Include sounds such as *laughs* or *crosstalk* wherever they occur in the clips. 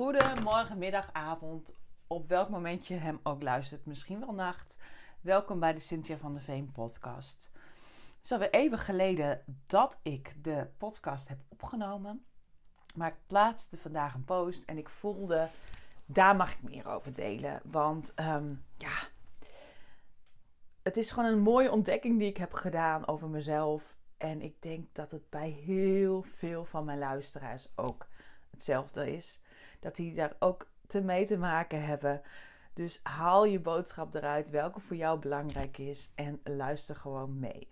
Goedemorgen, middag, avond. Op welk moment je hem ook luistert. Misschien wel nacht. Welkom bij de Cynthia van de Veen podcast. Het is alweer even geleden dat ik de podcast heb opgenomen. Maar ik plaatste vandaag een post en ik voelde, daar mag ik meer over delen. Want ehm, ja, het is gewoon een mooie ontdekking die ik heb gedaan over mezelf. En ik denk dat het bij heel veel van mijn luisteraars ook hetzelfde is. Dat die daar ook te mee te maken hebben. Dus haal je boodschap eruit, welke voor jou belangrijk is, en luister gewoon mee.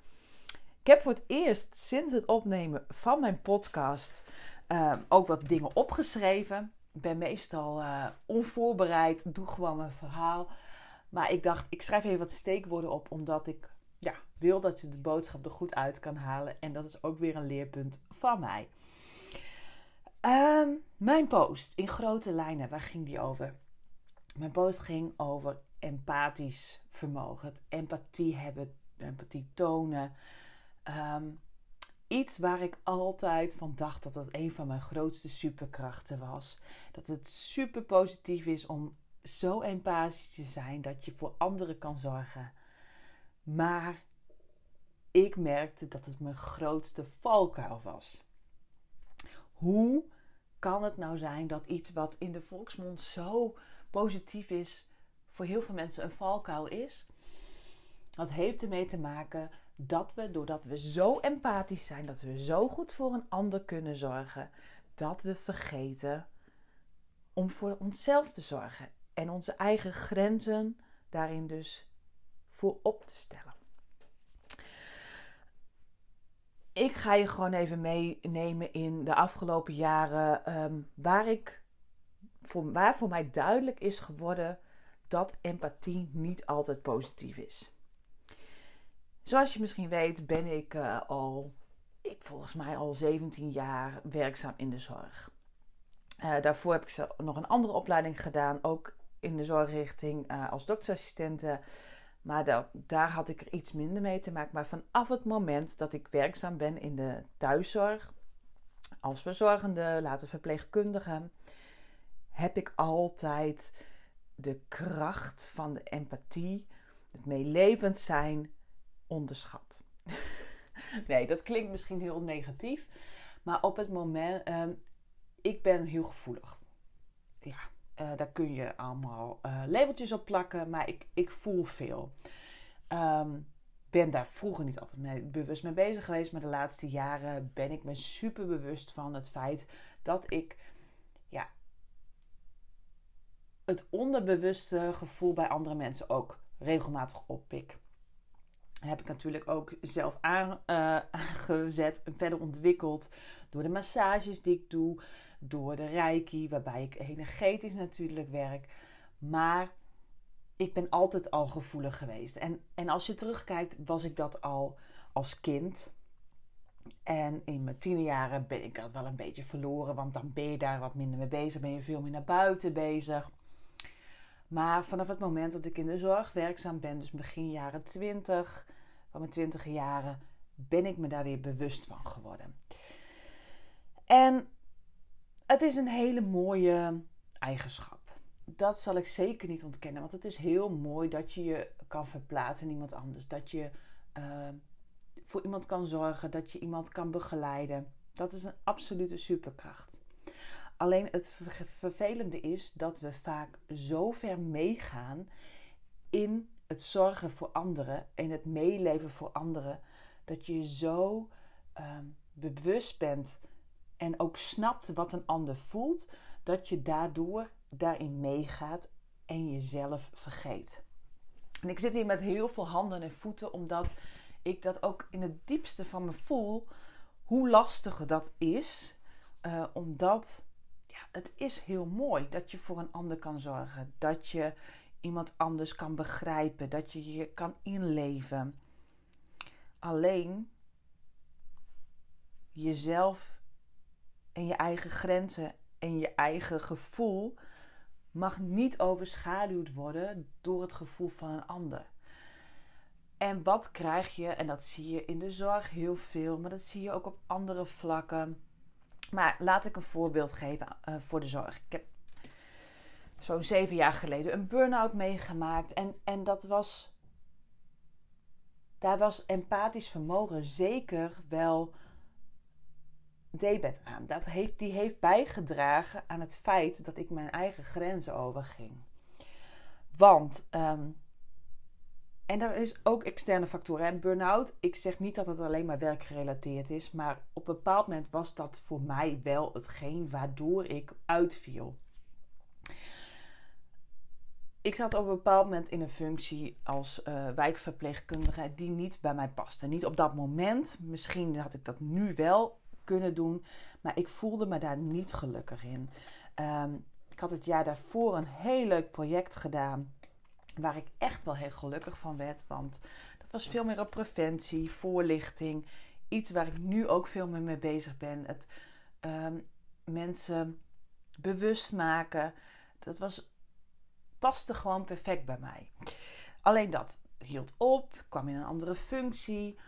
Ik heb voor het eerst sinds het opnemen van mijn podcast ehm, ook wat dingen opgeschreven. Ik ben meestal uh, onvoorbereid, doe gewoon mijn verhaal. Maar ik dacht, ik schrijf even wat steekwoorden op, omdat ik ja, wil dat je de boodschap er goed uit kan halen. En dat is ook weer een leerpunt van mij. Um, mijn post in grote lijnen, waar ging die over? Mijn post ging over empathisch vermogen, het empathie hebben, empathie tonen. Um, iets waar ik altijd van dacht dat dat een van mijn grootste superkrachten was. Dat het super positief is om zo empathisch te zijn dat je voor anderen kan zorgen. Maar ik merkte dat het mijn grootste valkuil was. Hoe kan het nou zijn dat iets wat in de volksmond zo positief is, voor heel veel mensen een valkuil is? Dat heeft ermee te maken dat we, doordat we zo empathisch zijn, dat we zo goed voor een ander kunnen zorgen, dat we vergeten om voor onszelf te zorgen en onze eigen grenzen daarin dus voor op te stellen. Ik ga je gewoon even meenemen in de afgelopen jaren. Ehm, waar, ik, voor, waar voor mij duidelijk is geworden dat empathie niet altijd positief is. Zoals je misschien weet, ben ik uh, al, ik volgens mij al 17 jaar werkzaam in de zorg. Uh, daarvoor heb ik nog een andere opleiding gedaan, ook in de zorgrichting uh, als doktersassistente. Maar dat, daar had ik er iets minder mee te maken. Maar vanaf het moment dat ik werkzaam ben in de thuiszorg, als verzorgende, later verpleegkundige, heb ik altijd de kracht van de empathie, het meelevend zijn, onderschat. *laughs* nee, dat klinkt misschien heel negatief. Maar op het moment, uh, ik ben heel gevoelig. Ja, uh, daar kun je allemaal uh, labeltjes op plakken, maar ik, ik voel veel. Um, ben daar vroeger niet altijd mee, bewust mee bezig geweest, maar de laatste jaren ben ik me super bewust van het feit dat ik ja, het onderbewuste gevoel bij andere mensen ook regelmatig oppik. Heb ik natuurlijk ook zelf aangezet en verder ontwikkeld door de massages die ik doe, door de reiki, waarbij ik energetisch natuurlijk werk. Maar ik ben altijd al gevoelig geweest. En, en als je terugkijkt, was ik dat al als kind. En in mijn tienerjaren ben ik dat wel een beetje verloren, want dan ben je daar wat minder mee bezig, ben je veel meer naar buiten bezig. Maar vanaf het moment dat ik in de zorg werkzaam ben, dus begin jaren 20, van mijn 20 jaren, ben ik me daar weer bewust van geworden. En het is een hele mooie eigenschap. Dat zal ik zeker niet ontkennen. Want het is heel mooi dat je je kan verplaatsen in iemand anders. Dat je uh, voor iemand kan zorgen. Dat je iemand kan begeleiden. Dat is een absolute superkracht. Alleen het vervelende is dat we vaak zo ver meegaan in het zorgen voor anderen. In het meeleven voor anderen. Dat je zo uh, bewust bent en ook snapt wat een ander voelt, dat je daardoor daarin meegaat en jezelf vergeet. En ik zit hier met heel veel handen en voeten, omdat ik dat ook in het diepste van me voel, hoe lastig dat is. Uh, omdat het is heel mooi dat je voor een ander kan zorgen. Dat je iemand anders kan begrijpen. Dat je je kan inleven. Alleen jezelf en je eigen grenzen en je eigen gevoel mag niet overschaduwd worden door het gevoel van een ander. En wat krijg je, en dat zie je in de zorg heel veel, maar dat zie je ook op andere vlakken. Maar laat ik een voorbeeld geven uh, voor de zorg. Ik heb zo'n zeven jaar geleden een burn-out meegemaakt. En, en dat was. Daar was empathisch vermogen zeker wel debet aan. Dat heeft, die heeft bijgedragen aan het feit dat ik mijn eigen grenzen overging. Want, um, en er is ook externe factoren. En burn-out, ik zeg niet dat het alleen maar werkgerelateerd is, maar op een bepaald moment was dat voor mij wel hetgeen waardoor ik uitviel. Ik zat op een bepaald moment in een functie als uh, wijkverpleegkundige die niet bij mij paste. Niet op dat moment. Misschien had ik dat nu wel kunnen doen. Maar ik voelde me daar niet gelukkig in. Ehm, ik had het jaar daarvoor een heel leuk project gedaan. Waar ik echt wel heel gelukkig van werd. Want dat was veel meer op preventie, voorlichting. Iets waar ik nu ook veel meer mee bezig ben. Het um, mensen bewust maken. Dat was, paste gewoon perfect bij mij. Alleen dat hield op, kwam in een andere functie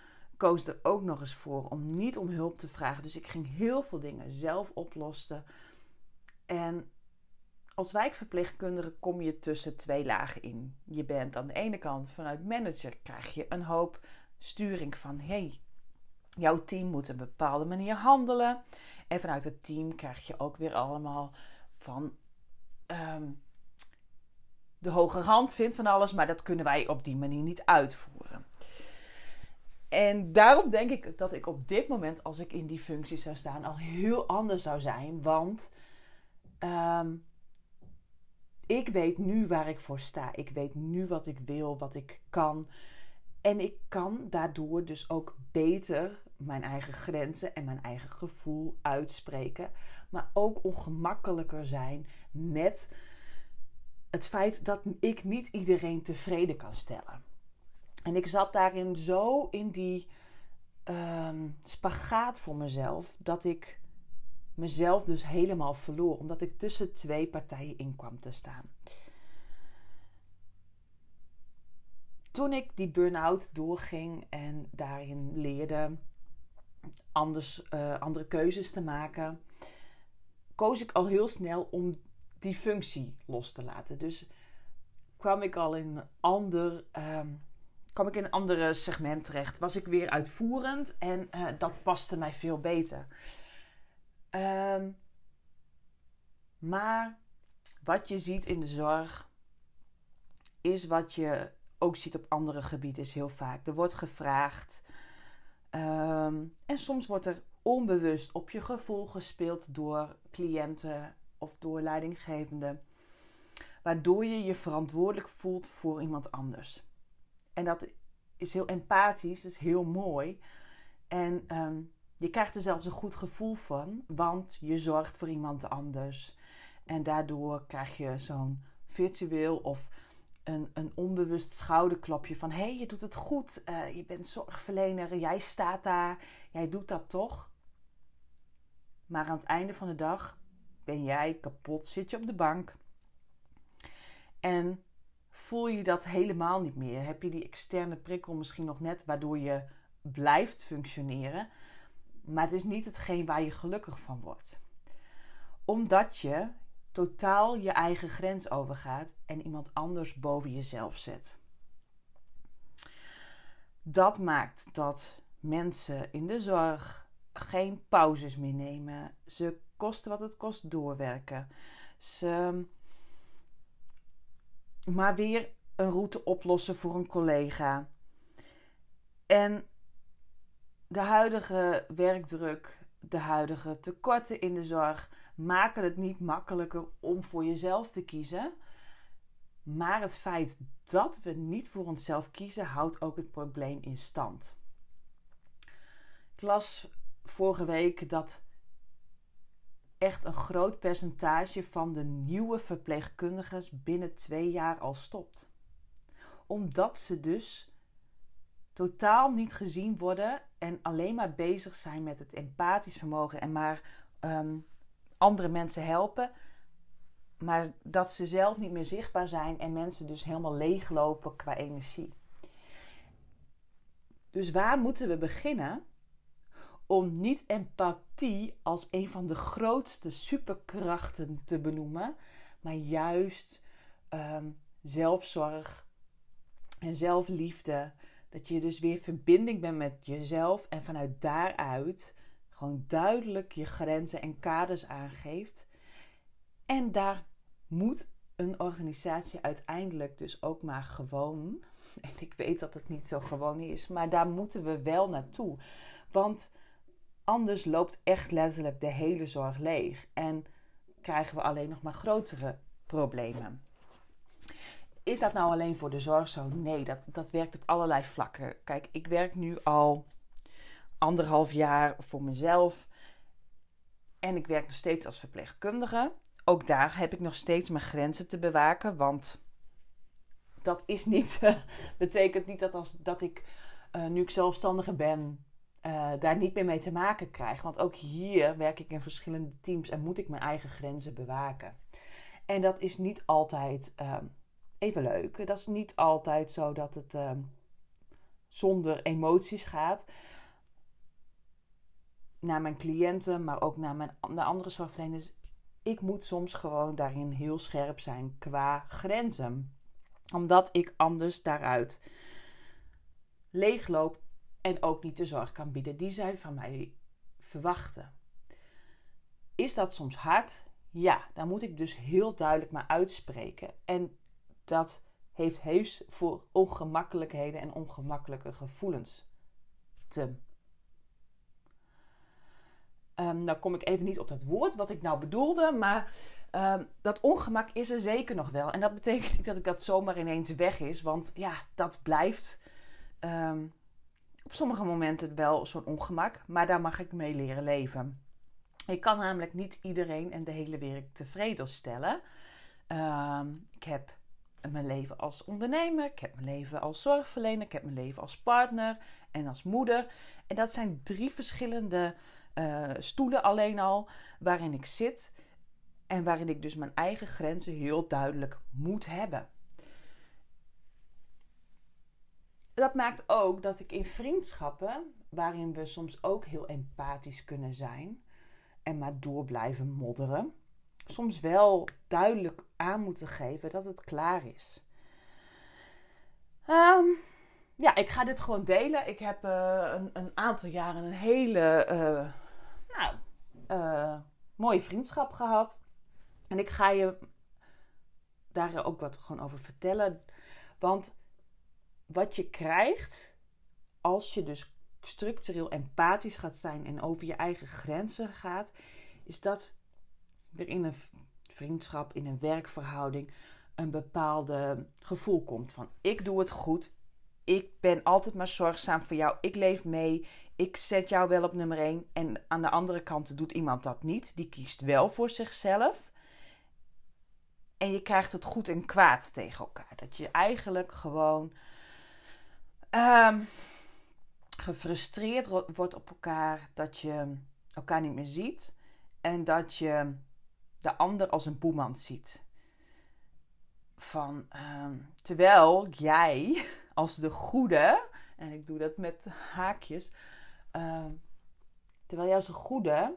koos er ook nog eens voor om niet om hulp te vragen. Dus ik ging heel veel dingen zelf oplossen. En als wijkverpleegkundige kom je tussen twee lagen in. Je bent aan de ene kant vanuit manager krijg je een hoop sturing van hey, jouw team moet een bepaalde manier handelen. En vanuit het team krijg je ook weer allemaal van um, de hoge hand vindt van alles, maar dat kunnen wij op die manier niet uitvoeren. En daarom denk ik dat ik op dit moment, als ik in die functie zou staan, al heel anders zou zijn. Want ehm, ik weet nu waar ik voor sta. Ik weet nu wat ik wil, wat ik kan. En ik kan daardoor dus ook beter mijn eigen grenzen en mijn eigen gevoel uitspreken. Maar ook ongemakkelijker zijn met het feit dat ik niet iedereen tevreden kan stellen. En ik zat daarin zo in die um, spagaat voor mezelf dat ik mezelf dus helemaal verloor, omdat ik tussen twee partijen in kwam te staan. Toen ik die burn-out doorging en daarin leerde anders, uh, andere keuzes te maken, koos ik al heel snel om die functie los te laten. Dus kwam ik al in een ander um, kwam ik in een andere segment terecht. Was ik weer uitvoerend en uh, dat paste mij veel beter. Um, maar wat je ziet in de zorg is wat je ook ziet op andere gebieden is heel vaak. Er wordt gevraagd um, en soms wordt er onbewust op je gevoel gespeeld door cliënten of door leidinggevenden, waardoor je je verantwoordelijk voelt voor iemand anders. En dat is heel empathisch, dat is heel mooi. En ehm, je krijgt er zelfs een goed gevoel van, want je zorgt voor iemand anders. En daardoor krijg je zo'n virtueel of een, een onbewust schouderklopje van: hé, hey, je doet het goed, uh, je bent zorgverlener, jij staat daar, jij doet dat toch. Maar aan het einde van de dag ben jij kapot, zit je op de bank. En voel je dat helemaal niet meer. Heb je die externe prikkel misschien nog net waardoor je blijft functioneren. Maar het is niet hetgeen waar je gelukkig van wordt. Omdat je totaal je eigen grens overgaat en iemand anders boven jezelf zet. Dat maakt dat mensen in de zorg geen pauzes meer nemen. Ze kosten wat het kost doorwerken. Ze maar weer een route oplossen voor een collega. En de huidige werkdruk, de huidige tekorten in de zorg maken het niet makkelijker om voor jezelf te kiezen. Maar het feit dat we niet voor onszelf kiezen, houdt ook het probleem in stand. Ik las vorige week dat echt een groot percentage van de nieuwe verpleegkundigen binnen twee jaar al stopt. Omdat ze dus totaal niet gezien worden en alleen maar bezig zijn met het empathisch vermogen en maar um, andere mensen helpen. Maar dat ze zelf niet meer zichtbaar zijn en mensen dus helemaal leeglopen qua energie. Dus waar moeten we beginnen? om niet empathie als een van de grootste superkrachten te benoemen, maar juist ehm, zelfzorg en zelfliefde. Dat je dus weer verbinding bent met jezelf en vanuit daaruit gewoon duidelijk je grenzen en kaders aangeeft. En daar moet een organisatie uiteindelijk dus ook maar gewoon. *laughs* En ik weet dat het niet zo gewoon is, maar daar moeten we wel naartoe. Want anders loopt echt letterlijk de hele zorg leeg en krijgen we alleen nog maar grotere problemen. Is dat nou alleen voor de zorg zo? Nee, dat, dat werkt op allerlei vlakken. Kijk, ik werk nu al anderhalf jaar voor mezelf. En ik werk nog steeds als verpleegkundige. Ook daar heb ik nog steeds mijn grenzen te bewaken. Want dat is niet, *laughs* betekent niet dat, als, dat ik, uh, nu ik zelfstandige ben, uh, daar niet meer mee te maken krijg. Want ook hier werk ik in verschillende teams en moet ik mijn eigen grenzen bewaken. En dat is niet altijd uh, even leuk. Dat is niet altijd zo dat het ehm, zonder emoties gaat. Naar mijn cliënten, maar ook naar, mijn, naar andere zorgverleners. Ik moet soms gewoon daarin heel scherp zijn qua grenzen. Omdat ik anders daaruit leegloop en ook niet de zorg kan bieden die zij van mij verwachten. Is dat soms hard? Ja, dan moet ik dus heel duidelijk maar uitspreken. En dat heeft heus voor ongemakkelijkheden en ongemakkelijke gevoelens te. Um, nou kom ik even niet op dat woord wat ik nou bedoelde, maar um, dat ongemak is er zeker nog wel. En dat betekent niet dat ik dat zomaar ineens weg is, want ja, dat blijft um, op sommige momenten wel zo'n ongemak, maar daar mag ik mee leren leven. Ik kan namelijk niet iedereen en de hele wereld tevreden stellen. ik heb mijn leven als ondernemer, ik heb mijn leven als zorgverlener, ik heb mijn leven als partner en als moeder. En dat zijn drie verschillende uh, stoelen alleen al waarin ik zit en waarin ik dus mijn eigen grenzen heel duidelijk moet hebben. Dat maakt ook dat ik in vriendschappen, waarin we soms ook heel empathisch kunnen zijn en maar door blijven modderen, soms wel duidelijk aan moeten geven dat het klaar is. Um, ja, ik ga dit gewoon delen. Ik heb uh, een, een, aantal jaren een hele uh, nou, uh, mooie vriendschap gehad. En ik ga je daar ook wat gewoon over vertellen. Want wat je krijgt als je dus structureel empathisch gaat zijn en over je eigen grenzen gaat, is dat er in een vriendschap, in een werkverhouding, een bepaalde gevoel komt van ik doe het goed, ik ben altijd maar zorgzaam voor jou, ik leef mee, ik zet jou wel op nummer 1 en aan de andere kant doet iemand dat niet, die kiest wel voor zichzelf. En je krijgt het goed en kwaad tegen elkaar. Dat je eigenlijk gewoon um, gefrustreerd wordt op elkaar, dat je elkaar niet meer ziet en dat je de ander als een boeman ziet. Van, ehm, terwijl jij als de goede, en ik doe dat met haakjes, ehm, terwijl jij als de goede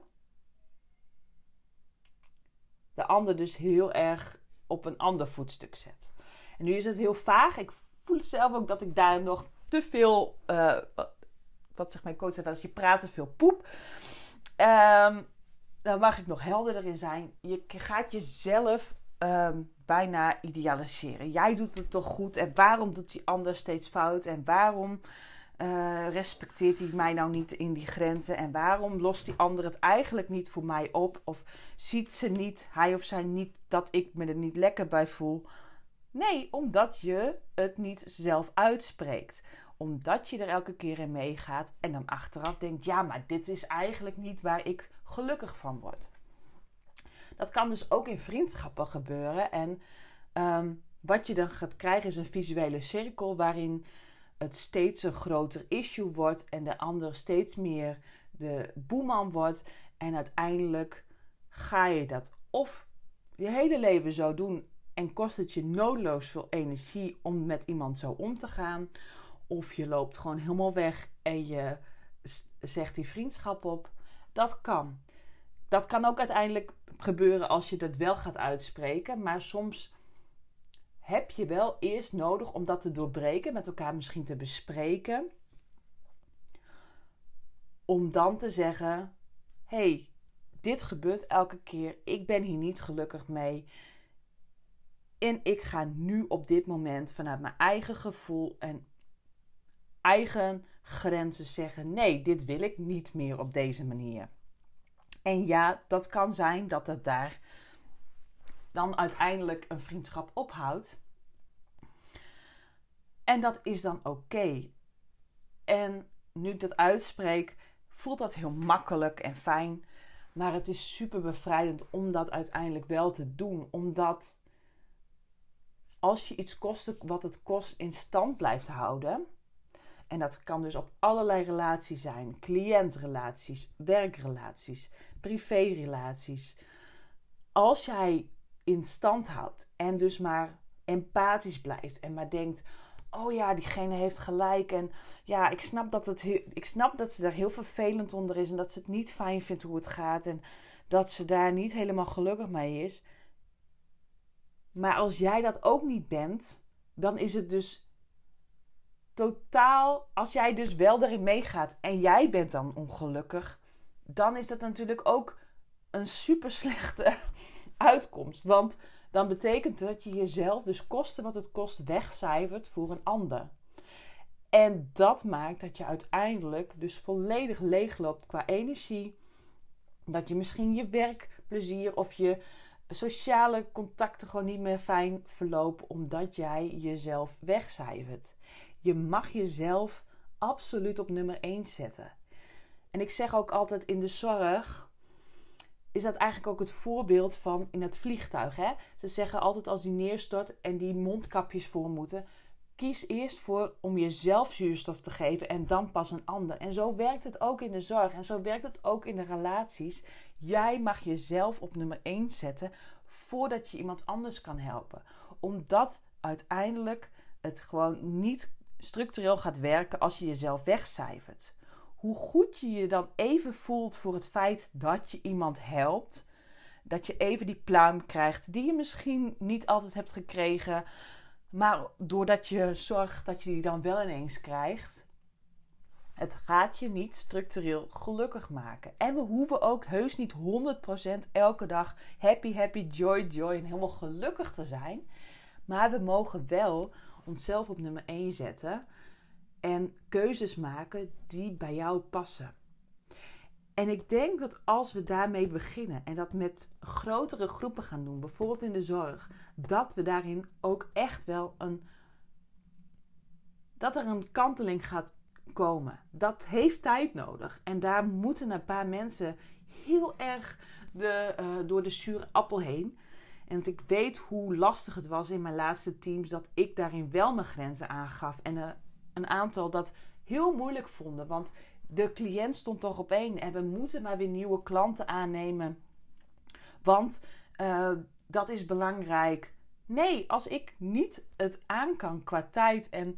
de ander dus heel erg op een ander voetstuk zet. En nu is het heel vaag. Ik voel zelf ook dat ik daar nog te veel, uh, wat, wat zegt mijn coach, als je praat te veel poep. Um, dan mag ik nog helderder in zijn. Je gaat jezelf um, bijna idealiseren. Jij doet het toch goed en waarom doet die ander steeds fout en waarom uh, respecteert hij mij nou niet in die grenzen en waarom lost die ander het eigenlijk niet voor mij op of ziet ze niet, hij of zij niet, dat ik me er niet lekker bij voel. Nee, omdat je het niet zelf uitspreekt omdat je er elke keer in meegaat en dan achteraf denkt: ja, maar dit is eigenlijk niet waar ik gelukkig van word. Dat kan dus ook in vriendschappen gebeuren. En um, wat je dan gaat krijgen is een visuele cirkel waarin het steeds een groter issue wordt en de ander steeds meer de boeman wordt. En uiteindelijk ga je dat of je hele leven zo doen en kost het je noodloos veel energie om met iemand zo om te gaan. Of je loopt gewoon helemaal weg en je zegt die vriendschap op. Dat kan. dat kan ook uiteindelijk gebeuren als je dat wel gaat uitspreken. Maar soms heb je wel eerst nodig om dat te doorbreken, met elkaar misschien te bespreken. Om dan te zeggen: hey, dit gebeurt elke keer. Ik ben hier niet gelukkig mee. En ik ga nu op dit moment vanuit mijn eigen gevoel en eigen grenzen zeggen: nee, dit wil ik niet meer op deze manier. En ja, dat kan zijn dat het daar dan uiteindelijk een vriendschap ophoudt. En dat is dan oké. En nu ik dat uitspreek, voelt dat heel makkelijk en fijn. Maar het is super bevrijdend om dat uiteindelijk wel te doen. Omdat als je iets kost wat het kost in stand blijft houden. En dat kan dus op allerlei relaties zijn: cliëntrelaties, werkrelaties, privérelaties. Als jij in stand houdt en dus maar empathisch blijft en maar denkt: oh ja, diegene heeft gelijk. En ja, ik snap dat, het ik snap dat ze daar heel vervelend onder is. En dat ze het niet fijn vindt hoe het gaat. En dat ze daar niet helemaal gelukkig mee is. Maar als jij dat ook niet bent, dan is het dus totaal. Als jij dus wel daarin meegaat en jij bent dan ongelukkig, dan is dat natuurlijk ook een super slechte *laughs* uitkomst. Want dan betekent dat je jezelf dus kosten wat het kost wegcijfert voor een ander. En dat maakt dat je uiteindelijk dus volledig leegloopt qua energie. Dat je misschien je werkplezier of je sociale contacten gewoon niet meer fijn verlopen omdat jij jezelf wegcijfert. Je mag jezelf absoluut op nummer 1 zetten. En ik zeg ook altijd in de zorg is dat eigenlijk ook het voorbeeld van in het vliegtuig. Hè? Ze zeggen altijd als die neerstort en die mondkapjes voor moeten. Kies eerst voor om jezelf zuurstof te geven en dan pas een ander. En zo werkt het ook in de zorg en zo werkt het ook in de relaties. Jij mag jezelf op nummer 1 zetten voordat je iemand anders kan helpen. Omdat uiteindelijk het gewoon niet structureel gaat werken als je jezelf wegcijfert hoe goed je je dan even voelt voor het feit dat je iemand helpt. Dat je even die pluim krijgt die je misschien niet altijd hebt gekregen. Maar doordat je zorgt dat je die dan wel ineens krijgt. Het gaat je niet structureel gelukkig maken. En we hoeven ook heus niet 100% elke dag happy, happy, joy, joy en helemaal gelukkig te zijn. Maar we mogen wel onszelf op nummer 1 zetten en keuzes maken die bij jou passen. En ik denk dat als we daarmee beginnen en dat met grotere groepen gaan doen, bijvoorbeeld in de zorg, dat we daarin ook echt wel een. dat er een kanteling gaat komen. Dat heeft tijd nodig. En daar moeten een paar mensen heel erg de, uh, door de zure appel heen. En ik weet hoe lastig het was in mijn laatste teams dat ik daarin wel mijn grenzen aangaf en er een aantal dat heel moeilijk vonden. Want de cliënt stond toch op één en we moeten maar weer nieuwe klanten aannemen. Want uh, dat is belangrijk. Nee, als ik niet het aan kan qua tijd en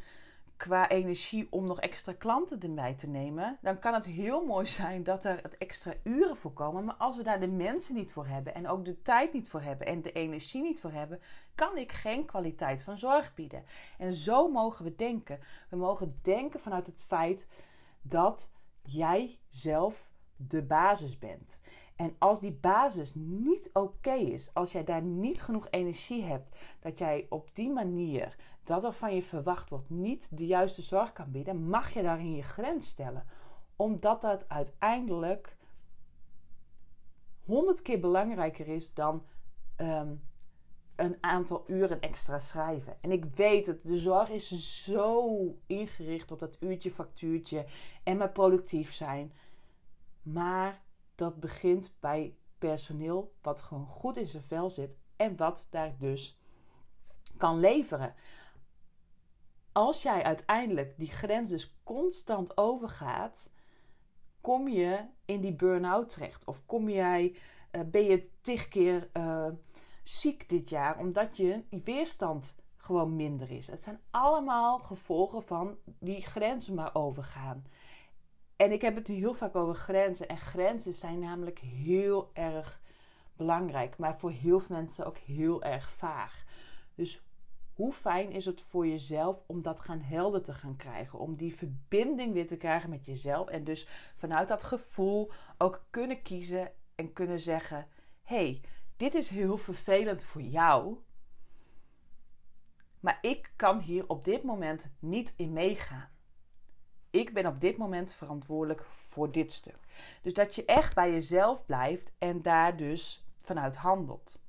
qua energie om nog extra klanten erbij te nemen, dan kan het heel mooi zijn dat er extra uren voor komen. Maar als we daar de mensen niet voor hebben en ook de tijd niet voor hebben en de energie niet voor hebben, kan ik geen kwaliteit van zorg bieden. En zo mogen we denken. We mogen denken vanuit het feit dat jij zelf de basis bent. En als die basis niet oké is, als jij daar niet genoeg energie hebt, dat jij op die manier dat er van je verwacht wordt niet de juiste zorg kan bieden, mag je daarin je grens stellen. Omdat dat uiteindelijk honderd keer belangrijker is dan ehm, een aantal uren extra schrijven. En ik weet het, de zorg is zo ingericht op dat uurtje factuurtje en maar productief zijn. Maar dat begint bij personeel wat gewoon goed in zijn vel zit en wat daar dus kan leveren als jij uiteindelijk die grens dus constant overgaat, kom je in die burn-out terecht. Of kom jij, uh, ben je tig keer uh, ziek dit jaar omdat je weerstand gewoon minder is. Het zijn allemaal gevolgen van die grenzen maar overgaan. En ik heb het nu heel vaak over grenzen. En grenzen zijn namelijk heel erg belangrijk, maar voor heel veel mensen ook heel erg vaag. Dus hoe fijn is het voor jezelf om dat gaan helder te gaan krijgen? Om die verbinding weer te krijgen met jezelf. En dus vanuit dat gevoel ook kunnen kiezen en kunnen zeggen: hey, dit is heel vervelend voor jou. Maar ik kan hier op dit moment niet in meegaan. Ik ben op dit moment verantwoordelijk voor dit stuk. Dus dat je echt bij jezelf blijft en daar dus vanuit handelt.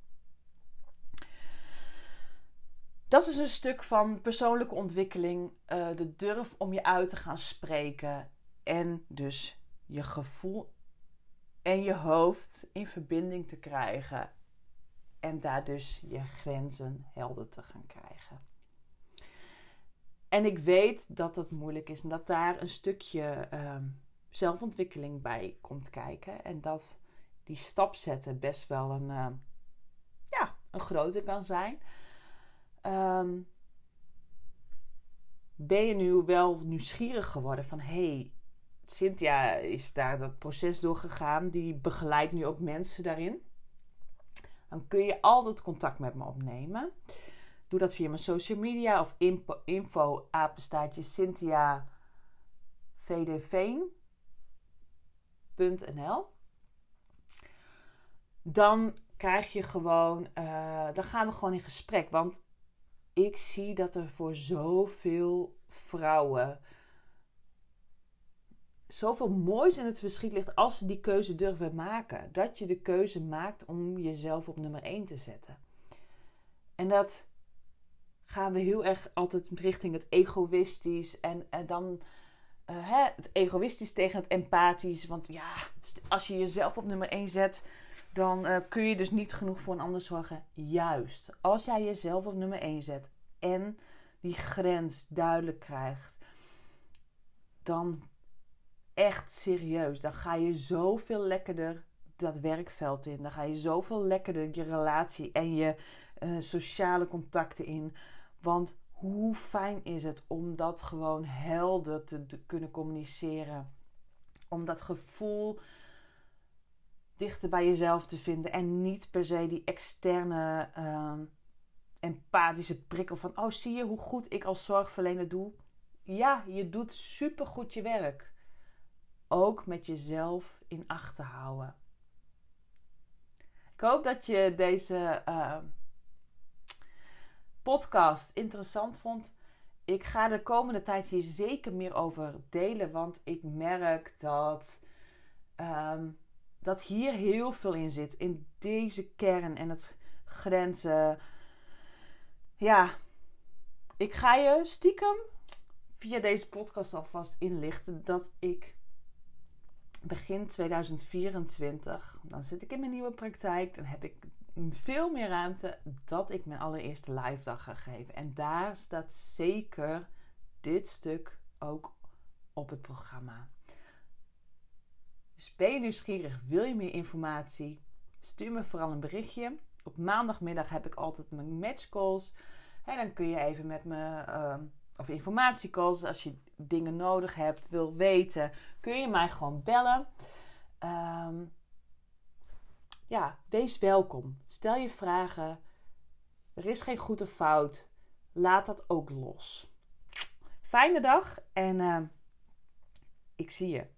Dat is een stuk van persoonlijke ontwikkeling, uh, de durf om je uit te gaan spreken en dus je gevoel en je hoofd in verbinding te krijgen en daar dus je grenzen helder te gaan krijgen. En ik weet dat het moeilijk is en dat daar een stukje uh, zelfontwikkeling bij komt kijken. En dat die stap zetten best wel een, uh, ja, een grote kan zijn. Um, ben je nu wel nieuwsgierig geworden van hey, Cynthia is daar dat proces doorgegaan, die begeleidt nu ook mensen daarin. Dan kun je altijd contact met me opnemen. Doe dat via mijn social media of info, info vdveen.nl. Dan krijg je gewoon, uh, dan gaan we gewoon in gesprek. Want ik zie dat er voor zoveel vrouwen zoveel moois in het verschiet ligt als ze die keuze durven maken. Dat je de keuze maakt om jezelf op nummer 1 te zetten. En dat gaan we heel erg altijd richting het egoïstisch en, dan uh, hè, het egoïstisch tegen het empathisch. Want ja, als je jezelf op nummer 1 zet, dan uh, kun je dus niet genoeg voor een ander zorgen. Juist, als jij jezelf op nummer 1 zet en die grens duidelijk krijgt, dan echt serieus, dan ga je zoveel lekkerder dat werkveld in. Dan ga je zoveel lekkerder je relatie en je uh, sociale contacten in. Want hoe fijn is het om dat gewoon helder te kunnen communiceren? Om dat gevoel dichter bij jezelf te vinden en niet per se die externe uh, empathische prikkel van: oh, zie je hoe goed ik als zorgverlener doe? Ja, je doet supergoed je werk. Ook met jezelf in acht te houden. Ik hoop dat je deze uh, podcast interessant vond. Ik ga de komende tijd hier zeker meer over delen, want ik merk dat, um, dat hier heel veel in zit. In deze kern en het grenzen. Ja, ik ga je stiekem via deze podcast alvast inlichten dat ik begin 2024, dan zit ik in mijn nieuwe praktijk, dan heb ik veel meer ruimte dat ik mijn allereerste live dag ga geven. En daar staat zeker dit stuk ook op het programma. Dus ben je nieuwsgierig, wil je meer informatie? Stuur me vooral een berichtje. Op maandagmiddag heb ik altijd mijn matchcalls. En dan kun je even met me, uh, of informatiecalls, als je dingen nodig hebt, wil weten, kun je mij gewoon bellen. Um, ja, wees welkom. Stel je vragen. Er is geen goed of fout. Laat dat ook los. Fijne dag en uh, ik zie je.